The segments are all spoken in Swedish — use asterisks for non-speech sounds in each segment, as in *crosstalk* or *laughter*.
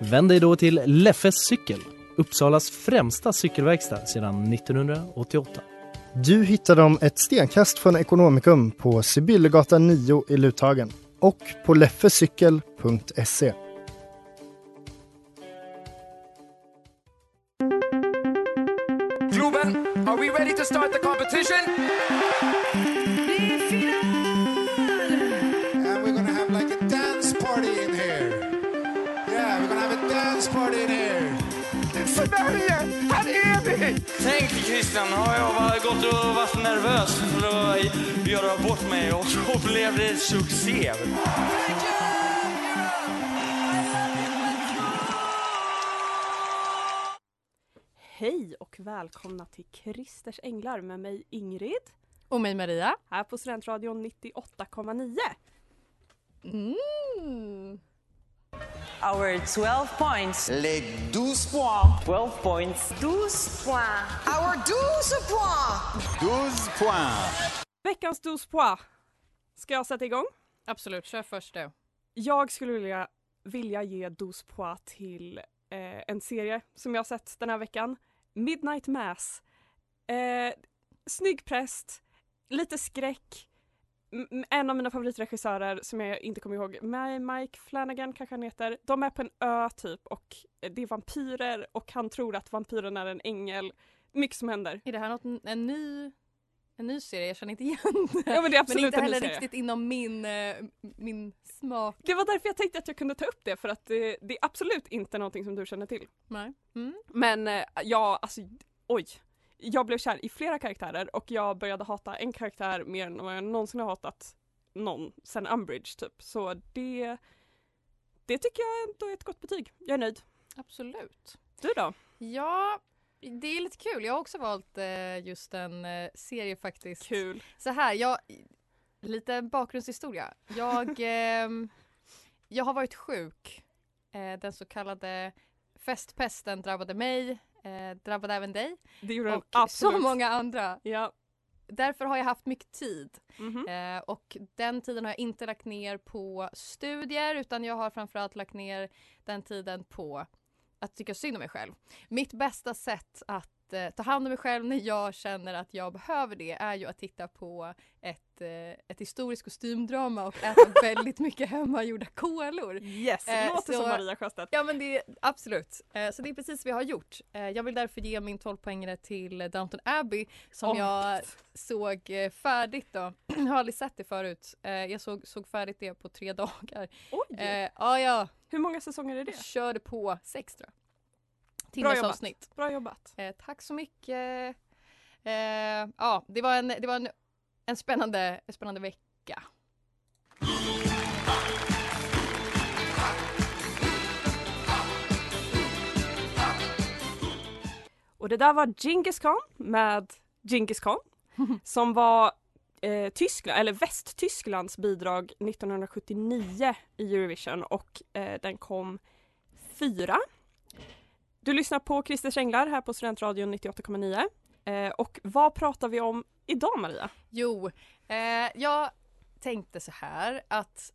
Vänd dig då till Leffes cykel, Uppsalas främsta cykelverkstad sedan 1988. Du hittar dem ett stenkast från Ekonomikum på Sibyllegatan 9 i Luthagen och på leffecykel.se. Globen, are we ready to start the competition? Tänk Christian, har jag gått och varit nervös för att göra bort mig och *laughs* så blev det succé. Hej och välkomna till Kristers Änglar med mig Ingrid. Och mig Maria. Här på Studentradion 98,9. Mm. Our 12 points. Les 12 points. 12 points. 12 points. Veckans dos pois. Ska jag sätta igång? Absolut, kör först du. Jag skulle vilja, vilja ge dos pois till eh, en serie som jag har sett den här veckan. Midnight Mass. Eh, snygg präst, lite skräck. En av mina favoritregissörer som jag inte kommer ihåg, Mike Flanagan kanske han heter. De är på en ö typ och det är vampyrer och han tror att vampyren är en ängel. Mycket som händer. Är det här något, en ny en ny serie? Jag känner inte igen det. Ja men det är absolut Men inte heller riktigt inom min, eh, min smak. Det var därför jag tänkte att jag kunde ta upp det för att det, det är absolut inte någonting som du känner till. Nej. Mm. Men eh, ja, alltså oj. Jag blev kär i flera karaktärer och jag började hata en karaktär mer än vad jag någonsin har hatat någon sen Umbridge typ. Så det, det tycker jag ändå är ett gott betyg. Jag är nöjd. Absolut. Du då? Ja, det är lite kul. Jag har också valt eh, just en eh, serie faktiskt. Kul. Så här, jag, lite bakgrundshistoria. Jag, *laughs* ehm, jag har varit sjuk. Eh, den så kallade festpesten drabbade mig, eh, drabbade även dig Det gjorde den och absolut. så många andra. Ja. Därför har jag haft mycket tid Mhm. eh, och den tiden har jag inte lagt ner på studier utan jag har framförallt lagt ner den tiden på att tycka synd om mig själv. Mitt bästa sätt att eh, ta hand om mig själv när jag känner att jag behöver det är ju att titta på ett, eh, ett historiskt kostymdrama och äta *laughs* väldigt mycket hemmagjorda kolor. Yes, Eh, låter så- som Maria Sjöstedt. Ja men det absolut. Eh, så det är precis vad jag har gjort. Eh, jag vill därför ge min 12-poängare till Downton Abbey som Åh, jag såg eh, färdigt då. *clears throat* jag har aldrig sett det förut. Eh, jag såg, såg färdigt det på tre *laughs* dagar. Oj! Ja, jag Hur många säsonger är det? körde på sex tror jag. Bra Timmars jobbat. avsnitt. Bra jobbat. Eh, tack så mycket. Eh, ja, det var en, det var en, en spännande, en spännande vecka. Och det där var Genghis Khan med Genghis Khan *laughs* som var eh, Tyskland, eller Västtysklands bidrag 1979 i Eurovision och eh, den kom fyra. Du lyssnar på Christer Änglar här på Studentradion 98,9 eh, och vad pratar vi om idag Maria? Jo, eh, jag tänkte så här att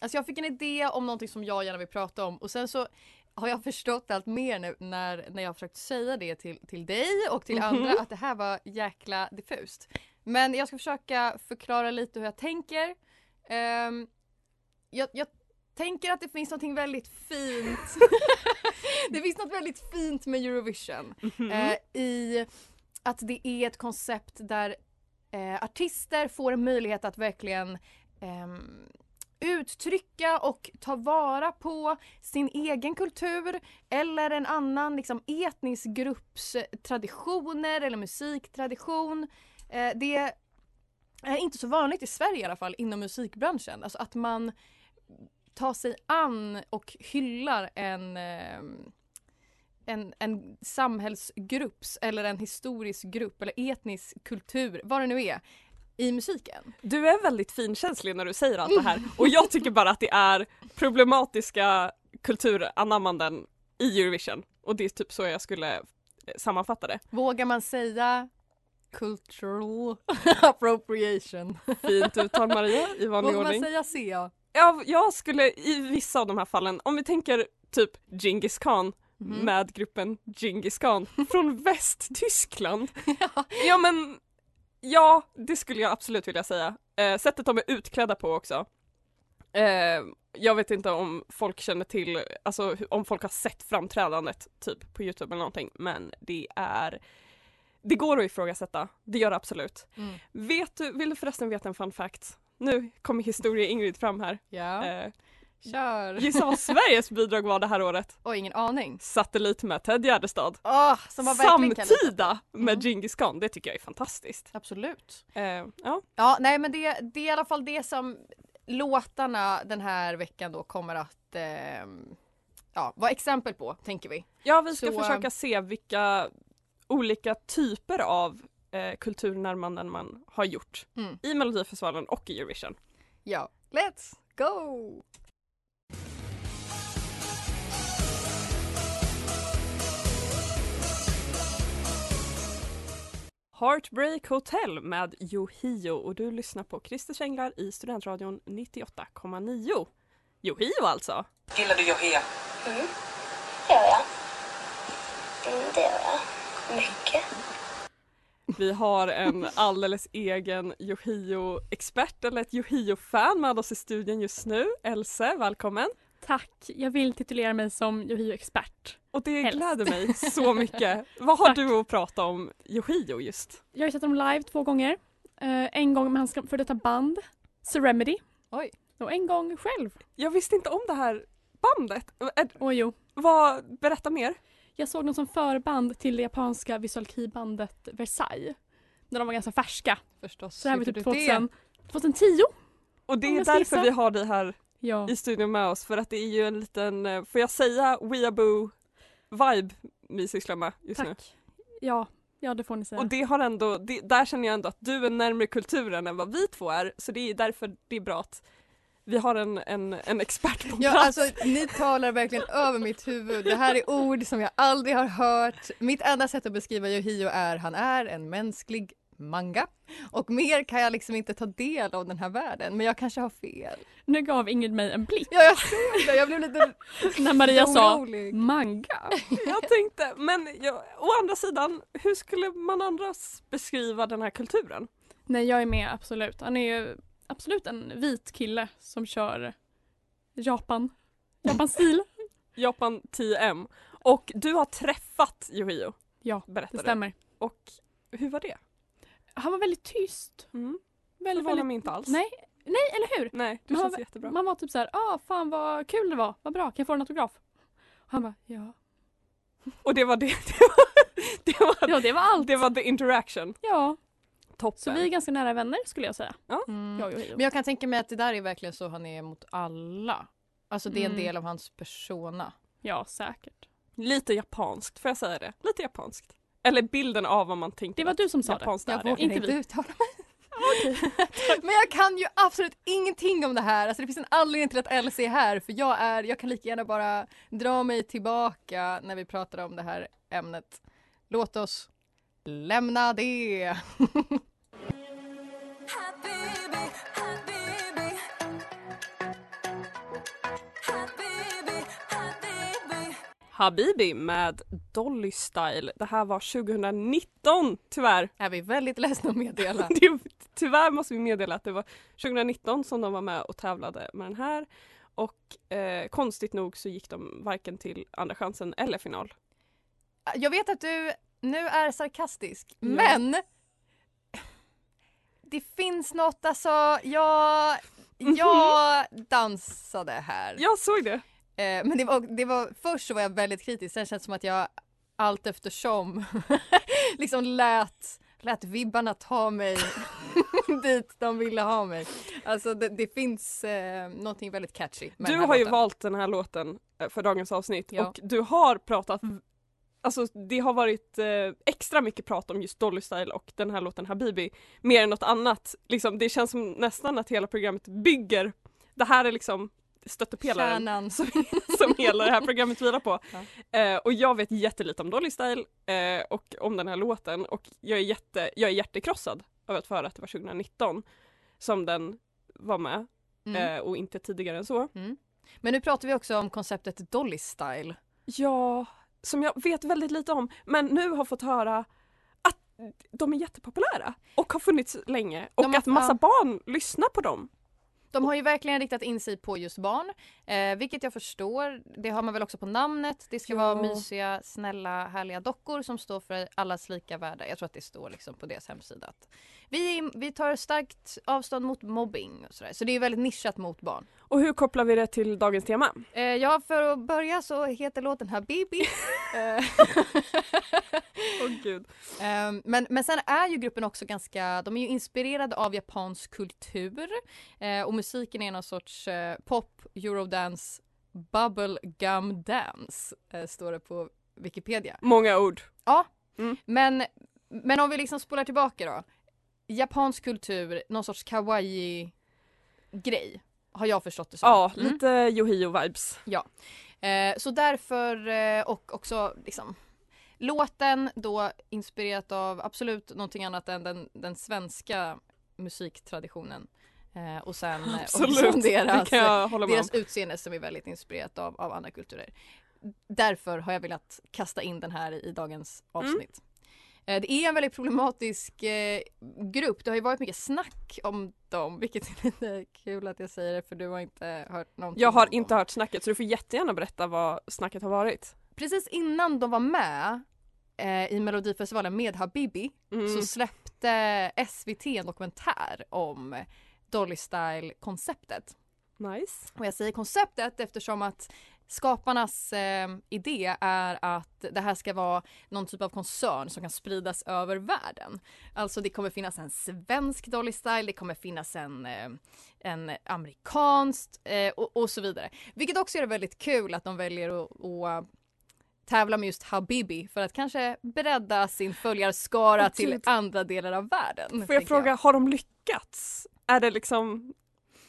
Alltså jag fick en idé om någonting som jag gärna vill prata om och sen så har jag *laughs* förstått allt mer nu när, när jag har försökt säga det till, till dig och till Mhm. andra att det här var jäkla diffust. Men jag ska försöka förklara lite hur jag tänker. Ehm, jag, jag tänker att det finns någonting väldigt fint. *laughs* det finns något väldigt fint med Eurovision. Eh, I att det är ett koncept där eh, artister får en möjlighet att verkligen ehm, uttrycka och ta vara på sin egen kultur eller en annan liksom, etnisk grupps eh, traditioner eller musiktradition. Eh, det är inte så vanligt i Sverige i alla fall inom musikbranschen. Alltså att man tar sig an och hyllar en, ehm, en, en samhällsgrupps eller en historisk grupp eller etnisk kultur, vad det nu är, i musiken. Du är väldigt finkänslig när du säger allt det här och jag tycker bara att det är problematiska kulturanammanden i Eurovision och det är typ så jag skulle eh, sammanfatta det. Vågar man säga cultural *laughs* appropriation? Fint uttal Maria i vanlig Vågar man ordning. säga CA? Ja, jag skulle i vissa av de här fallen, om vi tänker typ Genghis Khan Mhm. med gruppen Genghis Khan *laughs* från Västtyskland. *laughs* ja men, ja det skulle jag absolut vilja säga. Eh, sättet de är utklädda på också. Eh, jag vet inte om folk känner till, alltså om folk har sett framträdandet typ på Youtube eller någonting men det är det går att ifrågasätta, det gör det absolut. Mm. Vet du, vill du förresten veta en fun fact? Nu kommer historia Ingrid fram här. Ja, Eh, kör. gissa vad *laughs* Sveriges bidrag var det här året? Oj, ingen aning. Satellit med Ted Gärdestad. Åh, som. Samtida med Mm. Genghis Khan, det tycker jag är fantastiskt. Absolut. Eh, ja. Ja, nej men det, det är i alla fall det som låtarna den här veckan då kommer att ehm, ja, vara exempel på, tänker vi. ja, vi ska Så- försöka se vilka olika typer av eh, kulturnärmanden man har gjort Mm. i Melodifestivalen och i Eurovision. Ja, let's go! Heartbreak Hotel med Yohio och du lyssnar på Christer Änglar i Studentradion 98,9. Yohio alltså! Gillar du Yohia? Mm. Gör jag. Mm, det gör jag. Mycket. Vi har en alldeles egen Yohio-expert eller ett Yohio-fan med oss i studion just nu. Else, välkommen! Tack, jag vill titulera mig som Yohio-expert. Och det Helst. gläder mig så mycket. Vad har Tack. du att prata om Yohio just? Jag har sett dem live två gånger. Eh, en gång med hans för detta band, Seremedy. Oj. Och en gång själv. Jag visste inte om det här bandet. Ä- Och jo, Vad, berätta mer. Jag såg dem som förband till det japanska visual kei-bandet Versailles. När de var ganska färska. Förstås. Så det här var typ du 2000, 2010. Och det är därför gissa. vi har dig här Ja, i studion med oss för att det är ju en liten, eh, får jag säga weaboo vibe vi sysslar med just nu. tack. Ja, ja det får ni säga. Och det har ändå, det, där känner jag ändå att du är närmare kulturen än vad vi två är så det är därför det är bra att vi har en, en, en expert på Ja, plats. alltså ni talar verkligen över mitt huvud. Det här är ord som jag aldrig har hört. Mitt enda sätt att beskriva Yohio är han är en mänsklig manga. Och mer kan jag liksom inte ta del av den här världen. Men jag kanske har fel. Nu gav Ingrid mig en blick Ja, jag såg det. Jag blev lite *laughs* när Maria sa manga. *laughs* Jag tänkte, men jag, å andra sidan, hur skulle man annars beskriva den här kulturen? Nej, jag är med absolut. Han är ju absolut en vit kille som kör Japan. Japan-stil. *laughs* Japan 10M. Och du har träffat Yohio, Ja, berättade det du. stämmer. Och hur var det? Han var väldigt tyst. Mm. Det Väldigt, förvånar väldigt... mig inte alls. Nej, nej, eller hur? Nej, det Men känns han- jättebra. Man var typ så här, ah fan vad kul det var, vad bra, kan jag få en autograf? Och han bara, ja. Och det var det, *laughs* det var, det var, Ja, det var allt. det var the interaction. Ja, Toppen. så vi är ganska nära vänner skulle jag säga. Mm. Jag. Men jag kan tänka mig att det där är verkligen så han är mot alla. Alltså det är en Mm. del av hans persona. Ja, säkert. Lite japanskt, får jag säga det? Lite japanskt. Eller bilden av vad man tänker Det var du som sa det. Jag vågar Inte uttala mig. *laughs* *laughs* Men jag kan ju absolut ingenting om det här. Alltså det finns en anledning till att Elsie är här för jag är, jag kan lika gärna bara dra mig tillbaka när vi pratar om det här ämnet. Låt oss lämna det. *laughs* Habibi med Dolly Style. Det här var 2019 tyvärr. Är vi väldigt ledsna att meddela. *laughs* Det, tyvärr måste vi meddela att det var 2019 som de var med och tävlade med den här. Och eh, konstigt nog så gick de varken till andra chansen eller final. Jag vet att du nu är sarkastisk Ja. men det finns något alltså, jag, jag dansade här. Jag såg det. Eh, men det var, det var, först så var jag väldigt kritisk, sen känns det som att jag allt eftersom *laughs* liksom lät, lät vibbarna ta mig *laughs* dit de ville ha mig. Alltså det, det finns eh, någonting väldigt catchy med Du har ju låten. valt den här låten eh, för dagens avsnitt Ja. och du har pratat Alltså det har varit eh, extra mycket prat om just Dolly Style och den här låten Habibi mer än något annat. Liksom, det känns som nästan att hela programmet bygger Det här är liksom stöttepelaren Kärnan. som, *laughs* som hela det här programmet vilar på. *laughs* Ja. Eh, och jag vet jättelite om Dolly Style eh, och om den här låten och jag är, jätte, jag är hjärtekrossad över att få höra att det var 2019 som den var med Mm. eh, och inte tidigare än så. Mm. Men nu pratar vi också om konceptet Dolly Style. Ja, som jag vet väldigt lite om men nu har fått höra att de är jättepopulära och har funnits länge och har- att massa ja. barn lyssnar på dem. De har ju verkligen riktat in sig på just barn, eh, vilket jag förstår. Det har man väl också på namnet. Det ska Ja. vara mysiga, snälla, härliga dockor som står för allas lika värde. Jag tror att det står liksom på deras hemsida. Att vi, vi tar starkt avstånd mot mobbing och sådär. Så det är väldigt nischat mot barn. Och hur kopplar vi det till dagens tema? Eh, ja, för att börja så heter låten Habibi. *laughs* Eh, Åh gud. Ehm, men, men sen är ju gruppen också ganska, de är ju inspirerade av japansk kultur eh, och musiken är någon sorts eh, pop, eurodance, bubble gum dance eh, står det på Wikipedia. Många ord. Ja, Mm. men, men om vi liksom spolar tillbaka då. Japansk kultur, någon sorts kawaii grej har jag förstått det som. Ja, Mm. lite Yohio-vibes. Ja. Eh, så därför eh, och också liksom låten då inspirerat av absolut någonting annat än den, den svenska musiktraditionen. Eh, och sen eh, också det deras, deras utseende som är väldigt inspirerat av, av andra kulturer. Därför har jag velat kasta in den här i, i dagens Mm. avsnitt. Eh, Det är en väldigt problematisk eh, grupp. Det har ju varit mycket snack om dem, vilket är *laughs* lite kul att jag säger det för du har inte hört någonting Jag har inte hört snacket så du får jättegärna berätta vad snacket har varit. Precis innan de var med eh, i Melodifestivalen med Habibi Mm. så släppte SVT en dokumentär om Dolly Style-konceptet. Nice. Och jag säger konceptet eftersom att skaparnas eh, idé är att det här ska vara någon typ av koncern som kan spridas över världen. Alltså det kommer finnas en svensk Dolly Style, det kommer finnas en, eh, en amerikansk eh, och, och så vidare. Vilket också är väldigt kul att de väljer att, att tävla med just Habibi för att kanske bredda sin följarskara till andra delar av världen. Får jag fråga, har de lyckats? Är det liksom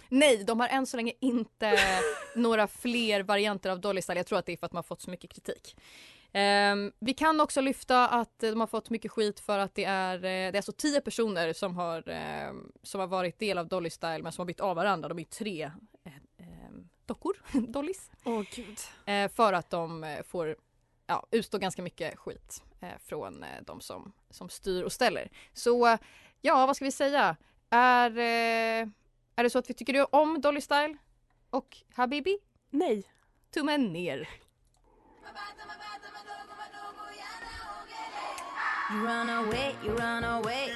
Nej, de har än så länge inte *laughs* några fler varianter av Dolly Style. Jag tror att det är för att man har fått så mycket kritik. Ehm, vi kan också lyfta att de har fått mycket skit för att det är, eh, det är alltså tio personer som har, ehm, som har varit del av Dolly Style men som har bytt av varandra. De är tre ehm, dockor, *laughs* Dollys. Åh gud. Eh, för att de får ja, utstå ganska mycket skit eh, från eh, de som, som styr och ställer. Så ja, vad ska vi säga? Är, är det så att vi tycker om Dolly Style och Habibi? Nej. Tummen ner. You run away, you run away.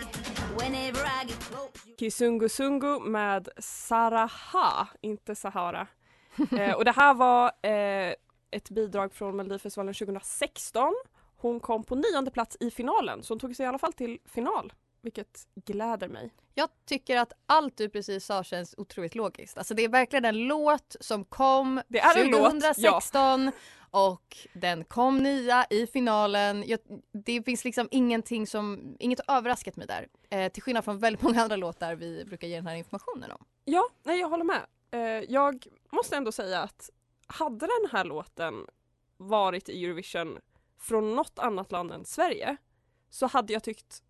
Whenever I get close. Kisungu Sungu med Saraha, inte Sahara. *laughs* eh, och det här var eh, ett bidrag från Melodifestivalen 2016. Hon kom på nionde plats i finalen så hon tog sig i alla fall till final. Vilket gläder mig. Jag tycker att allt du precis sa känns otroligt logiskt. Alltså det är verkligen en låt som kom Det är en låt, 2016 och den kom nia i finalen. Jag, det finns liksom ingenting som, inget har överraskat mig där. Eh, till skillnad från väldigt många andra låtar vi brukar ge den här informationen om. Ja, nej jag håller med. Eh, jag måste ändå säga att hade den här låten varit i Eurovision från något annat land än Sverige så hade jag tyckt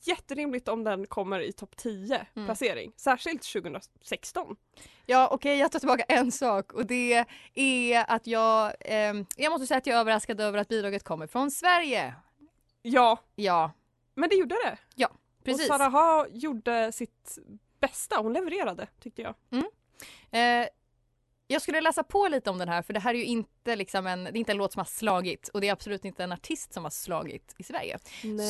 jätterimligt om den kommer i topp 10 Mm. placering. Särskilt 2016. Ja okej jag tar tillbaka en sak och det är att jag, ehm, jag måste säga att jag är överraskad över att bidraget kommer från Sverige. Ja, Ja, men det gjorde det. ja precis. Och Saraha gjorde sitt bästa, hon levererade tyckte jag. Eh, jag skulle läsa på lite om den här för det här är ju inte liksom en, det är inte en låt som har slagit och det är absolut inte en artist som har slagit i Sverige.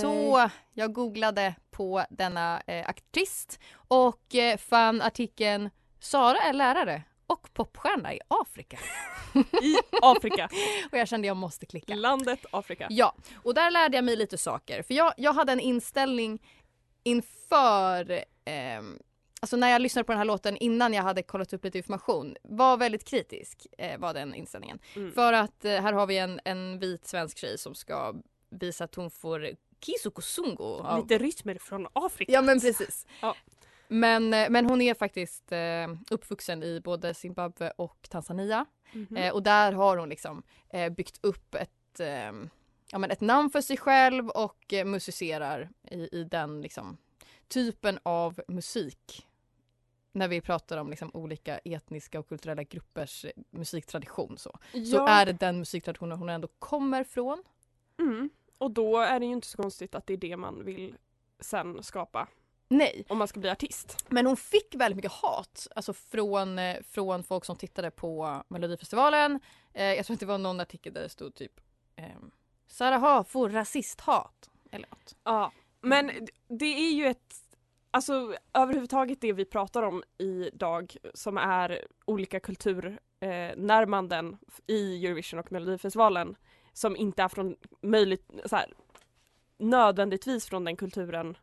Så jag googlade på denna eh, artist och eh, fann artikeln Sara är lärare och popstjärna i Afrika. *laughs* I Afrika. och jag kände jag måste klicka. Landet Afrika. Ja, och där lärde jag mig lite saker. För jag, jag hade en inställning inför ehm, Alltså när jag lyssnade på den här låten innan jag hade kollat upp lite information var väldigt kritisk eh, var den inställningen. Mm. För att eh, här har vi en, en vit svensk tjej som ska visa att hon får kisukusungo. av- Lite rytmer från Afrika. Ja men precis. Ja. Men, eh, men hon är faktiskt eh, uppvuxen i både Zimbabwe och Tanzania. Mhm. Eh, och där har hon liksom eh, byggt upp ett, eh, ja, men ett namn för sig själv och eh, musicerar i, i den liksom, typen av musik. När vi pratar om liksom, olika etniska och kulturella gruppers eh, musiktradition så, så Ja. är det den musiktraditionen hon ändå kommer från. Mm. Och då är det ju inte så konstigt att det är det man vill sen skapa. Nej. Om man ska bli artist. Men hon fick väldigt mycket hat alltså från, eh, från folk som tittade på Melodifestivalen. Eh, jag tror att det var någon artikel där det stod typ ehm, Sara Ha får rasisthat. Eller något. Ja, men det är ju ett Alltså överhuvudtaget det vi pratar om idag som är olika kulturnärmanden eh, i Eurovision och Melodifestivalen som inte är från möjligt, så här, nödvändigtvis från den kulturen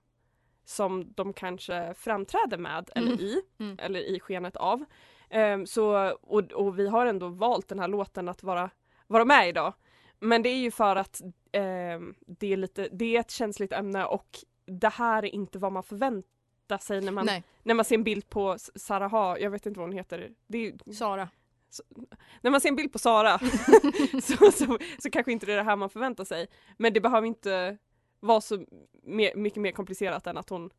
som de kanske framträder med eller Mm. i, Mm. eller i skenet av. Ehm, så, och, och vi har ändå valt den här låten att vara, vara med idag. Men det är ju för att ehm, det, är lite, det är ett känsligt ämne och det här är inte vad man förväntar sig när man, Nej. när man ser en bild på S- Sara Ha, jag vet inte vad hon heter. Det är, Sara. så, när man ser en bild på Sara *laughs* *laughs* så, så, så kanske inte det är det här man förväntar sig. Men det behöver inte vara så mer, mycket mer komplicerat än att hon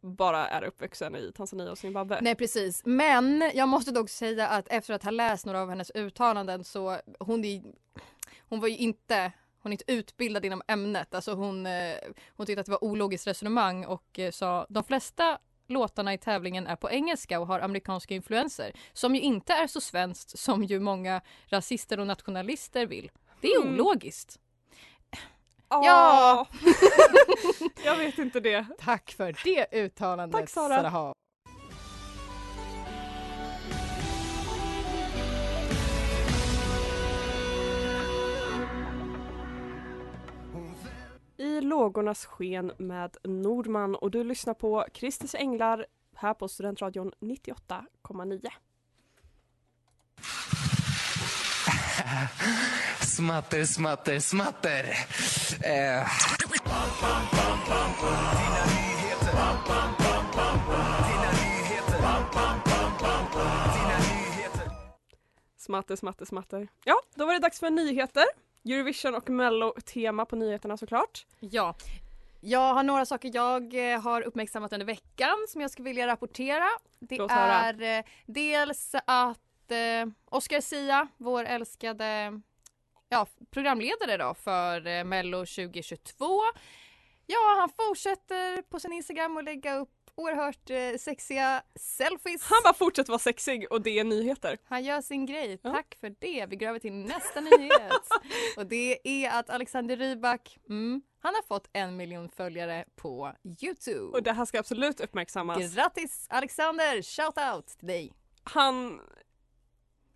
bara är uppvuxen i Tanzania och Zimbabwe. Nej precis. Men jag måste dock säga att efter att ha läst några av hennes uttalanden så hon, är, hon var ju inte hon är inte utbildad inom ämnet. Alltså hon, eh, hon tyckte att det var ologiskt resonemang och eh, sa de flesta låtarna i tävlingen är på engelska och har amerikanska influenser som ju inte är så svenskt som ju många rasister och nationalister vill. Det är Mm. ologiskt. Ja. Ja. *laughs* *laughs* jag vet inte det. Tack för det uttalandet Tack, Sara. Ha. Lågornas sken med Nordman och du lyssnar på Kristers Änglar här på Studentradion 98,9. Smatter, smatter, smatter. Eh. Smatter, smatter, smatter. Ja, då var det dags för nyheter. Eurovision och Mello-tema på nyheterna såklart. Ja. Jag har några saker jag eh, har uppmärksammat under veckan som jag skulle vilja rapportera. Det Låt höra. är eh, dels att eh, Oscar Sia, vår älskade ja, programledare då för Mello 2022. Ja, han fortsätter på sin Instagram att lägga upp oerhört eh, sexiga selfies. Han bara fortsätter vara sexig och det är nyheter. Han gör sin grej. Tack för det. Vi går över till nästa nyhet. *laughs* Och det är att Alexander Rybak, mm, han har fått en miljon följare på Youtube. Och det här ska absolut uppmärksammas. Grattis Alexander! Shout out till dig. Han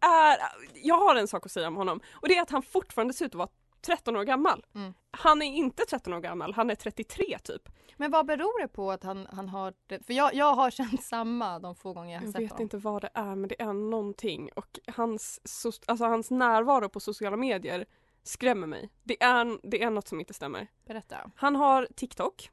är... Jag har en sak att säga om honom och det är att han fortfarande ser ut att vara 13 år gammal. Mm. Han är inte 13 år gammal, han är 33 typ. Men vad beror det på att han, han har? För jag, jag har *laughs* känt samma de få gånger jag har Jag sett vet honom. inte vad det är men det är någonting och hans, so- alltså hans närvaro på sociala medier skrämmer mig. Det är, det är något som inte stämmer. Berätta. Han har TikTok.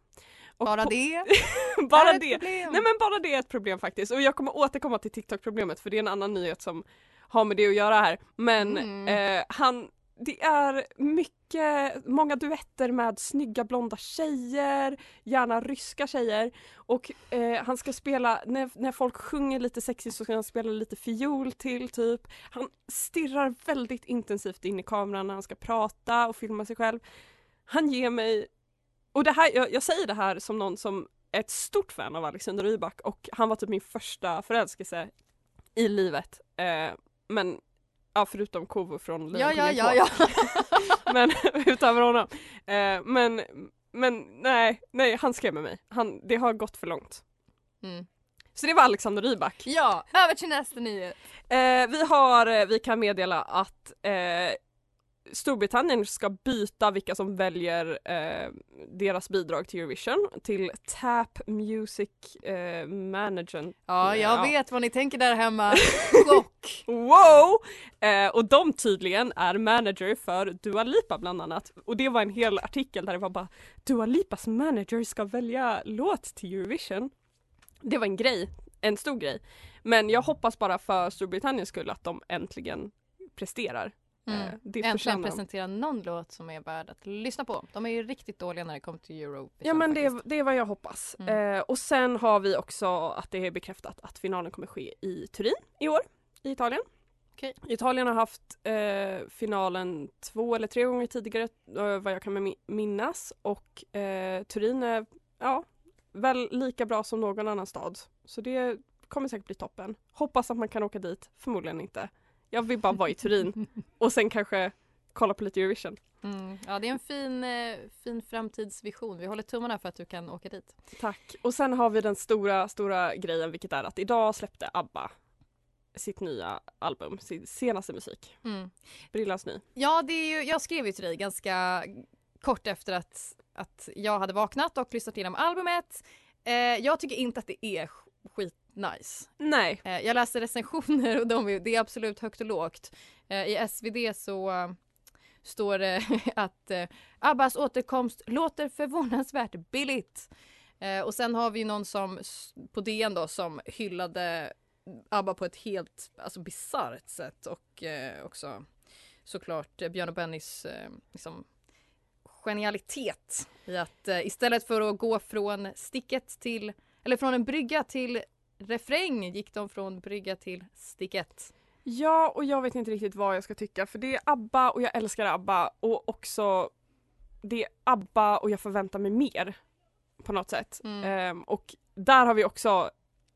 Och Bara det? *laughs* bara det. Nej men bara det är ett problem faktiskt och jag kommer återkomma till TikTok-problemet för det är en annan nyhet som har med det att göra här. Men Mm. eh, han, det är mycket, många duetter med snygga blonda tjejer, gärna ryska tjejer och eh, han ska spela, när, när folk sjunger lite sexigt så ska han spela lite fiol till typ. Han stirrar väldigt intensivt in i kameran när han ska prata och filma sig själv. Han ger mig och det här, jag, jag säger det här som någon som är ett stort fan av Alexander Rybak och han var typ min första förälskelse i livet. Eh, men ja, förutom Kovo från Ja, ja, Lejonkungen *laughs* ja, 2. ja. men *laughs* utöver honom. Eh, men, men nej, nej, han skrämmer mig. Han, det har gått för långt. Mm. Så det var Alexander Rybak. Ja, över till nästa nyhet. Eh, vi har, eh, vi kan meddela att eh, Storbritannien ska byta vilka som väljer eh, deras bidrag till Eurovision till Tap Music eh, Management. Ja, jag vet vad ni tänker där hemma. *laughs* Chock! Wow! Eh, och de tydligen är manager för Dua Lipa bland annat. Och det var en hel artikel där det var bara Dua Lipas manager ska välja låt till Eurovision. Det var en grej, en stor grej. Men jag hoppas bara för Storbritanniens skull att de äntligen presterar. Mm. Eh, det Äntligen presentera någon låt som är värd att lyssna på. De är ju riktigt dåliga när det kommer till Eurovision. Ja men det, det är vad jag hoppas. Mm. Eh, och sen har vi också att det är bekräftat att finalen kommer ske i Turin i år, i Italien. Okej. Italien har haft eh, finalen två eller tre gånger tidigare eh, vad jag kan mi- minnas och eh, Turin är ja, väl lika bra som någon annan stad. Så det kommer säkert bli toppen. Hoppas att man kan åka dit, förmodligen inte. Jag vill bara vara i Turin och sen kanske kolla på lite Eurovision. Mm. Ja, det är en fin, eh, fin framtidsvision. Vi håller tummarna för att du kan åka dit. Tack. Och sen har vi den stora, stora grejen vilket är att idag släppte ABBA sitt nya album, sin senaste musik. Mm. Brillans ny. Ja, det är ju, jag skrev ju till dig ganska kort efter att, att jag hade vaknat och lyssnat igenom albumet. Eh, jag tycker inte att det är sk- skitnice. Nej. Eh, jag läste recensioner och de är, det är absolut högt och lågt. Eh, I SvD så eh, står det *laughs* att Abbas återkomst låter förvånansvärt billigt. Och sen har vi någon som på DN då som hyllade ABBA på ett helt alltså, bisarrt sätt och eh, också såklart Björn och Bennys eh, liksom, genialitet i att eh, istället för att gå från sticket till eller från en brygga till refräng gick de från brygga till sticket. Ja, och jag vet inte riktigt vad jag ska tycka för det är ABBA och jag älskar ABBA och också det är ABBA och jag förväntar mig mer på något sätt. Mm. Ehm, och där har vi också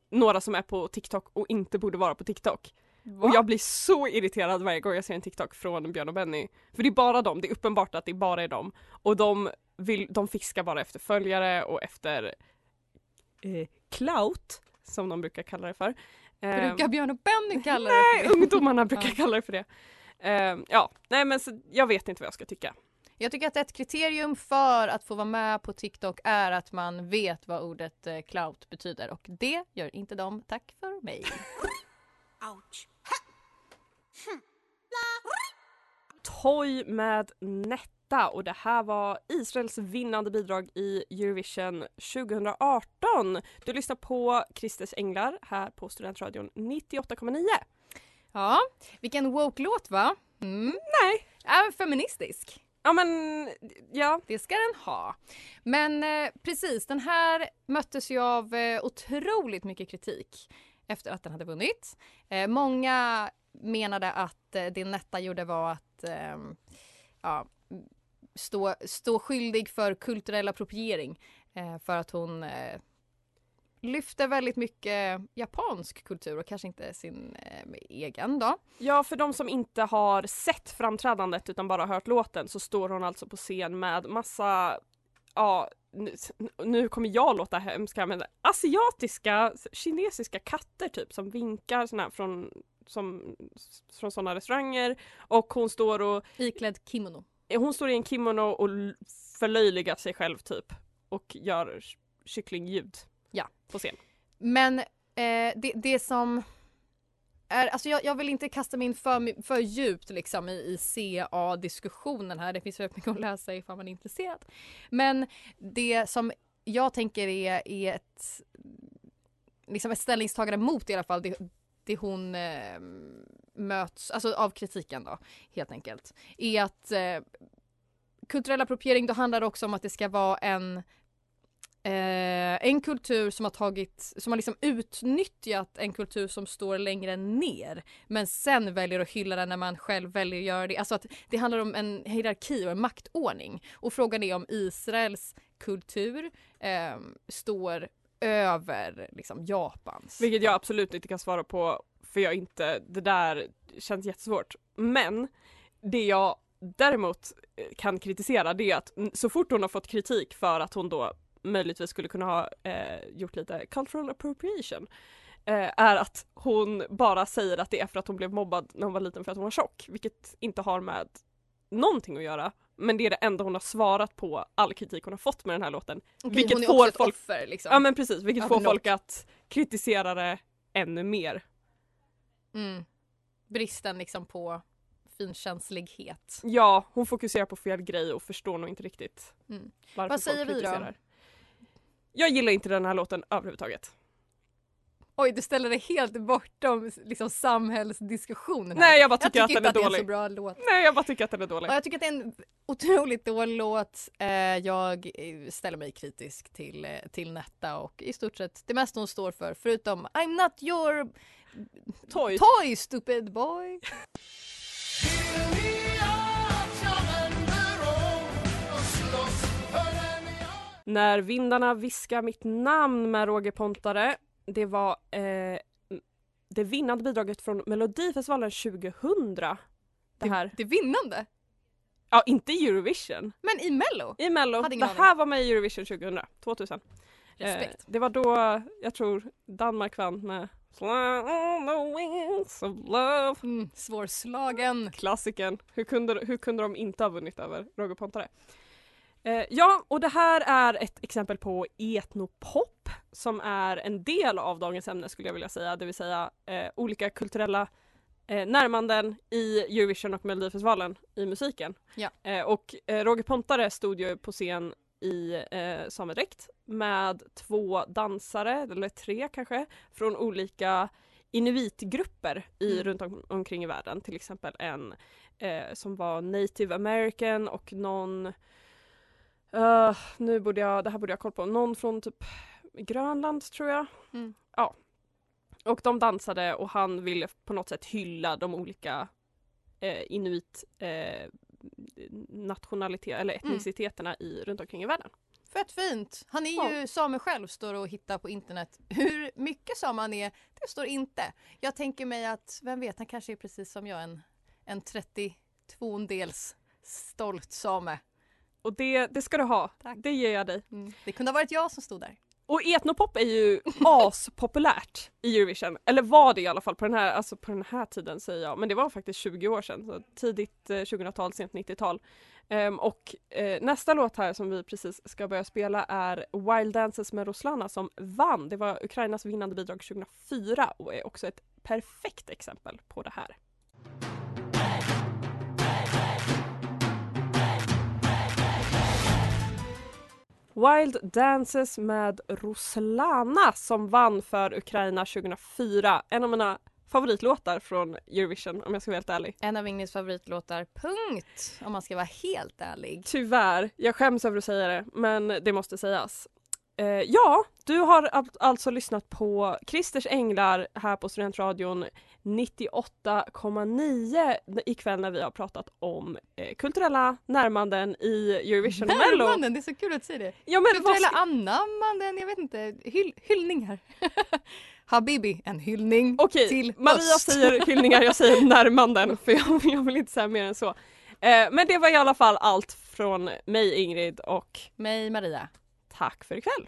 några som är på TikTok och inte borde vara på TikTok. Och jag blir så irriterad varje gång jag ser en TikTok från Björn och Benny. För det är bara dem, det är uppenbart att det bara är dem. Och de, vill, de fiskar bara efter följare och efter eh, clout, som de brukar kalla det för. Ehm, Brukar Björn och Benny kalla det Nej, för det? ungdomarna brukar *laughs* kalla det för det. Ehm, ja, nej men så, jag vet inte vad jag ska tycka. Jag tycker att ett kriterium för att få vara med på TikTok är att man vet vad ordet eh, clout betyder och det gör inte de. Tack för mig. *laughs* Ouch. Toy med Netta och det här var Israels vinnande bidrag i Eurovision 2018. Du lyssnar på Christers Änglar här på Studentradion 98,9. Ja, vilken woke-låt va? Mm. Nej. Även feministisk. Ja men, ja. Det ska den ha. Men eh, precis, den här möttes ju av eh, otroligt mycket kritik efter att den hade vunnit. Eh, många menade att det Netta gjorde var att eh, ja, stå, stå skyldig för kulturell appropriering eh, för att hon eh, lyfter väldigt mycket japansk kultur och kanske inte sin eh, egen då. Ja, för de som inte har sett framträdandet utan bara hört låten så står hon alltså på scen med massa, ja, nu, nu kommer jag låta hemska men asiatiska, kinesiska katter typ som vinkar såna från, som, från sådana restauranger och hon står och Iklädd kimono. Hon står i en kimono och förlöjligar sig själv typ och gör ky- kycklingljud Ja. på scen. Men eh, det, det som är, alltså jag, jag vill inte kasta mig in för, för djupt liksom i, i CA-diskussionen här. Det finns väldigt mycket att läsa ifall man är intresserad. Men det som jag tänker är, är ett, liksom ett ställningstagande mot i alla fall det, det hon eh, möts, alltså av kritiken då helt enkelt, är att eh, kulturell appropriering då handlar det också om att det ska vara en Eh, en kultur som har tagit, som har liksom utnyttjat en kultur som står längre ner men sen väljer att hylla den när man själv väljer att göra det. Alltså att det handlar om en hierarki och en maktordning. Och frågan är om Israels kultur eh, står över liksom Japans. Vilket jag absolut inte kan svara på för jag inte, det där känns jättesvårt. Men det jag däremot eh, kan kritisera det är att så fort hon har fått kritik för att hon då möjligtvis skulle kunna ha eh, gjort lite cultural appropriation eh, är att hon bara säger att det är för att hon blev mobbad när hon var liten för att hon var tjock, vilket inte har med någonting att göra. Men det är det enda hon har svarat på all kritik hon har fått med den här låten. Okej, vilket hon är får också ett folk, offer liksom. Ja men precis, vilket får folk att kritisera det ännu mer. Mm. Bristen liksom på finkänslighet. Ja, hon fokuserar på fel grej och förstår nog inte riktigt Mm. varför Vad säger folk vi då? Jag gillar inte den här låten överhuvudtaget. Oj, du ställer dig helt bortom liksom, samhällsdiskussionen. Nej, jag bara tycker att tycker den inte är att det är en dålig. så bra låt. Nej, jag bara tycker att den är dålig. Och jag tycker att det är en otroligt dålig låt. Eh, jag eh, ställer mig kritisk till, eh, till Netta och i stort sett det mesta hon står för förutom I'm not your toy, toy stupid boy. När vindarna viskar mitt namn med Roger Pontare. Det var eh, det vinnande bidraget från Melodifestivalen 2000. Det här. Det vinnande? Ja, inte i Eurovision. Men i Mello? I Mello. Det här var med i Eurovision 2000. 2000. Respekt. Eh, det var då jag tror Danmark vann med Fly on the wings of love. Mm, svårslagen. Klassiken. Hur kunde, hur kunde de inte ha vunnit över Roger Pontare? Eh, ja, och det här är ett exempel på etnopop som är en del av dagens ämne skulle jag vilja säga, det vill säga eh, olika kulturella eh, närmanden i Eurovision och Melodifestivalen i musiken. Ja. Eh, och eh, Roger Pontare stod ju på scen i eh, samedräkt med två dansare, eller tre kanske, från olika inuitgrupper i, Mm. runt om, omkring i världen. Till exempel en eh, som var native american och någon eh, nu borde jag, det här borde jag ha koll på, någon från typ Grönland tror jag. Mm. Ja. Och de dansade och han ville på något sätt hylla de olika eh, inuit eh, nationaliteter eller Mm. etniciteterna i, runt omkring i världen. Fett fint. Han är Ja. ju same själv, står och hittar på internet. Hur mycket same han är, det står inte. Jag tänker mig att, vem vet, han kanske är precis som jag, en, en 32-dels stolt same. Och det, det ska du ha, Tack. det ger jag dig. Mm. Det kunde ha varit jag som stod där. Och etnopop är ju aspopulärt i Eurovision, eller var det i alla fall på den här, alltså på den här tiden säger jag, men det var faktiskt 20 år sedan, så tidigt eh, 2000-tal, sent 90-tal. Um, ehm, och eh, nästa låt här som vi precis ska börja spela är Wild Dances med Roslana som vann. Det var Ukrainas vinnande bidrag 2004 och är också ett perfekt exempel på det här. Wild Dances med Roslana som vann för Ukraina 2004. En av mina favoritlåtar från Eurovision om jag ska vara helt ärlig. En av Ingrids favoritlåtar, punkt! Om man ska vara helt ärlig. Tyvärr, jag skäms över att säga det men det måste sägas. Eh, ja, du har al- alltså lyssnat på Christers Änglar här på Studentradion 98,9 ikväll när vi har pratat om eh, kulturella närmanden i Eurovision och Mello. Närmanden, det är så kul att säga det. Ja, men vad Kulturella ska- annammanden, jag vet inte. Hyll, hyllningar. *laughs* Habibi, en hyllning Okej, till Maria höst. säger hyllningar, jag säger *laughs* närmanden för jag, jag vill inte säga mer än så. Eh, men det var i alla fall allt från mig Ingrid och mig Maria. Tack för ikväll.